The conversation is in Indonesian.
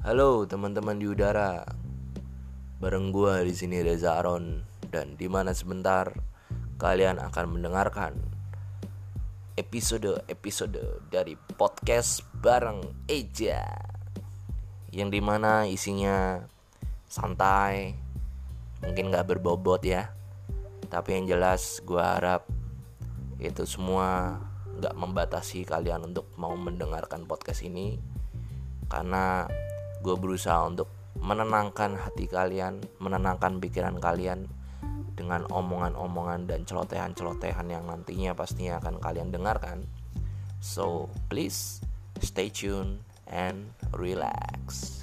Halo teman-teman di udara. Bareng gua di sini Reza Aron dan di mana sebentar kalian akan mendengarkan episode-episode dari podcast bareng Eja. Yang di mana isinya santai, mungkin gak berbobot ya, tapi yang jelas gua harap itu semua gak membatasi kalian untuk mau mendengarkan podcast ini. Karena gue berusaha untuk menenangkan hati kalian, menenangkan pikiran kalian dengan omongan-omongan dan celotehan-celotehan yang nantinya pastinya akan kalian dengarkan. So, please stay tuned and relax.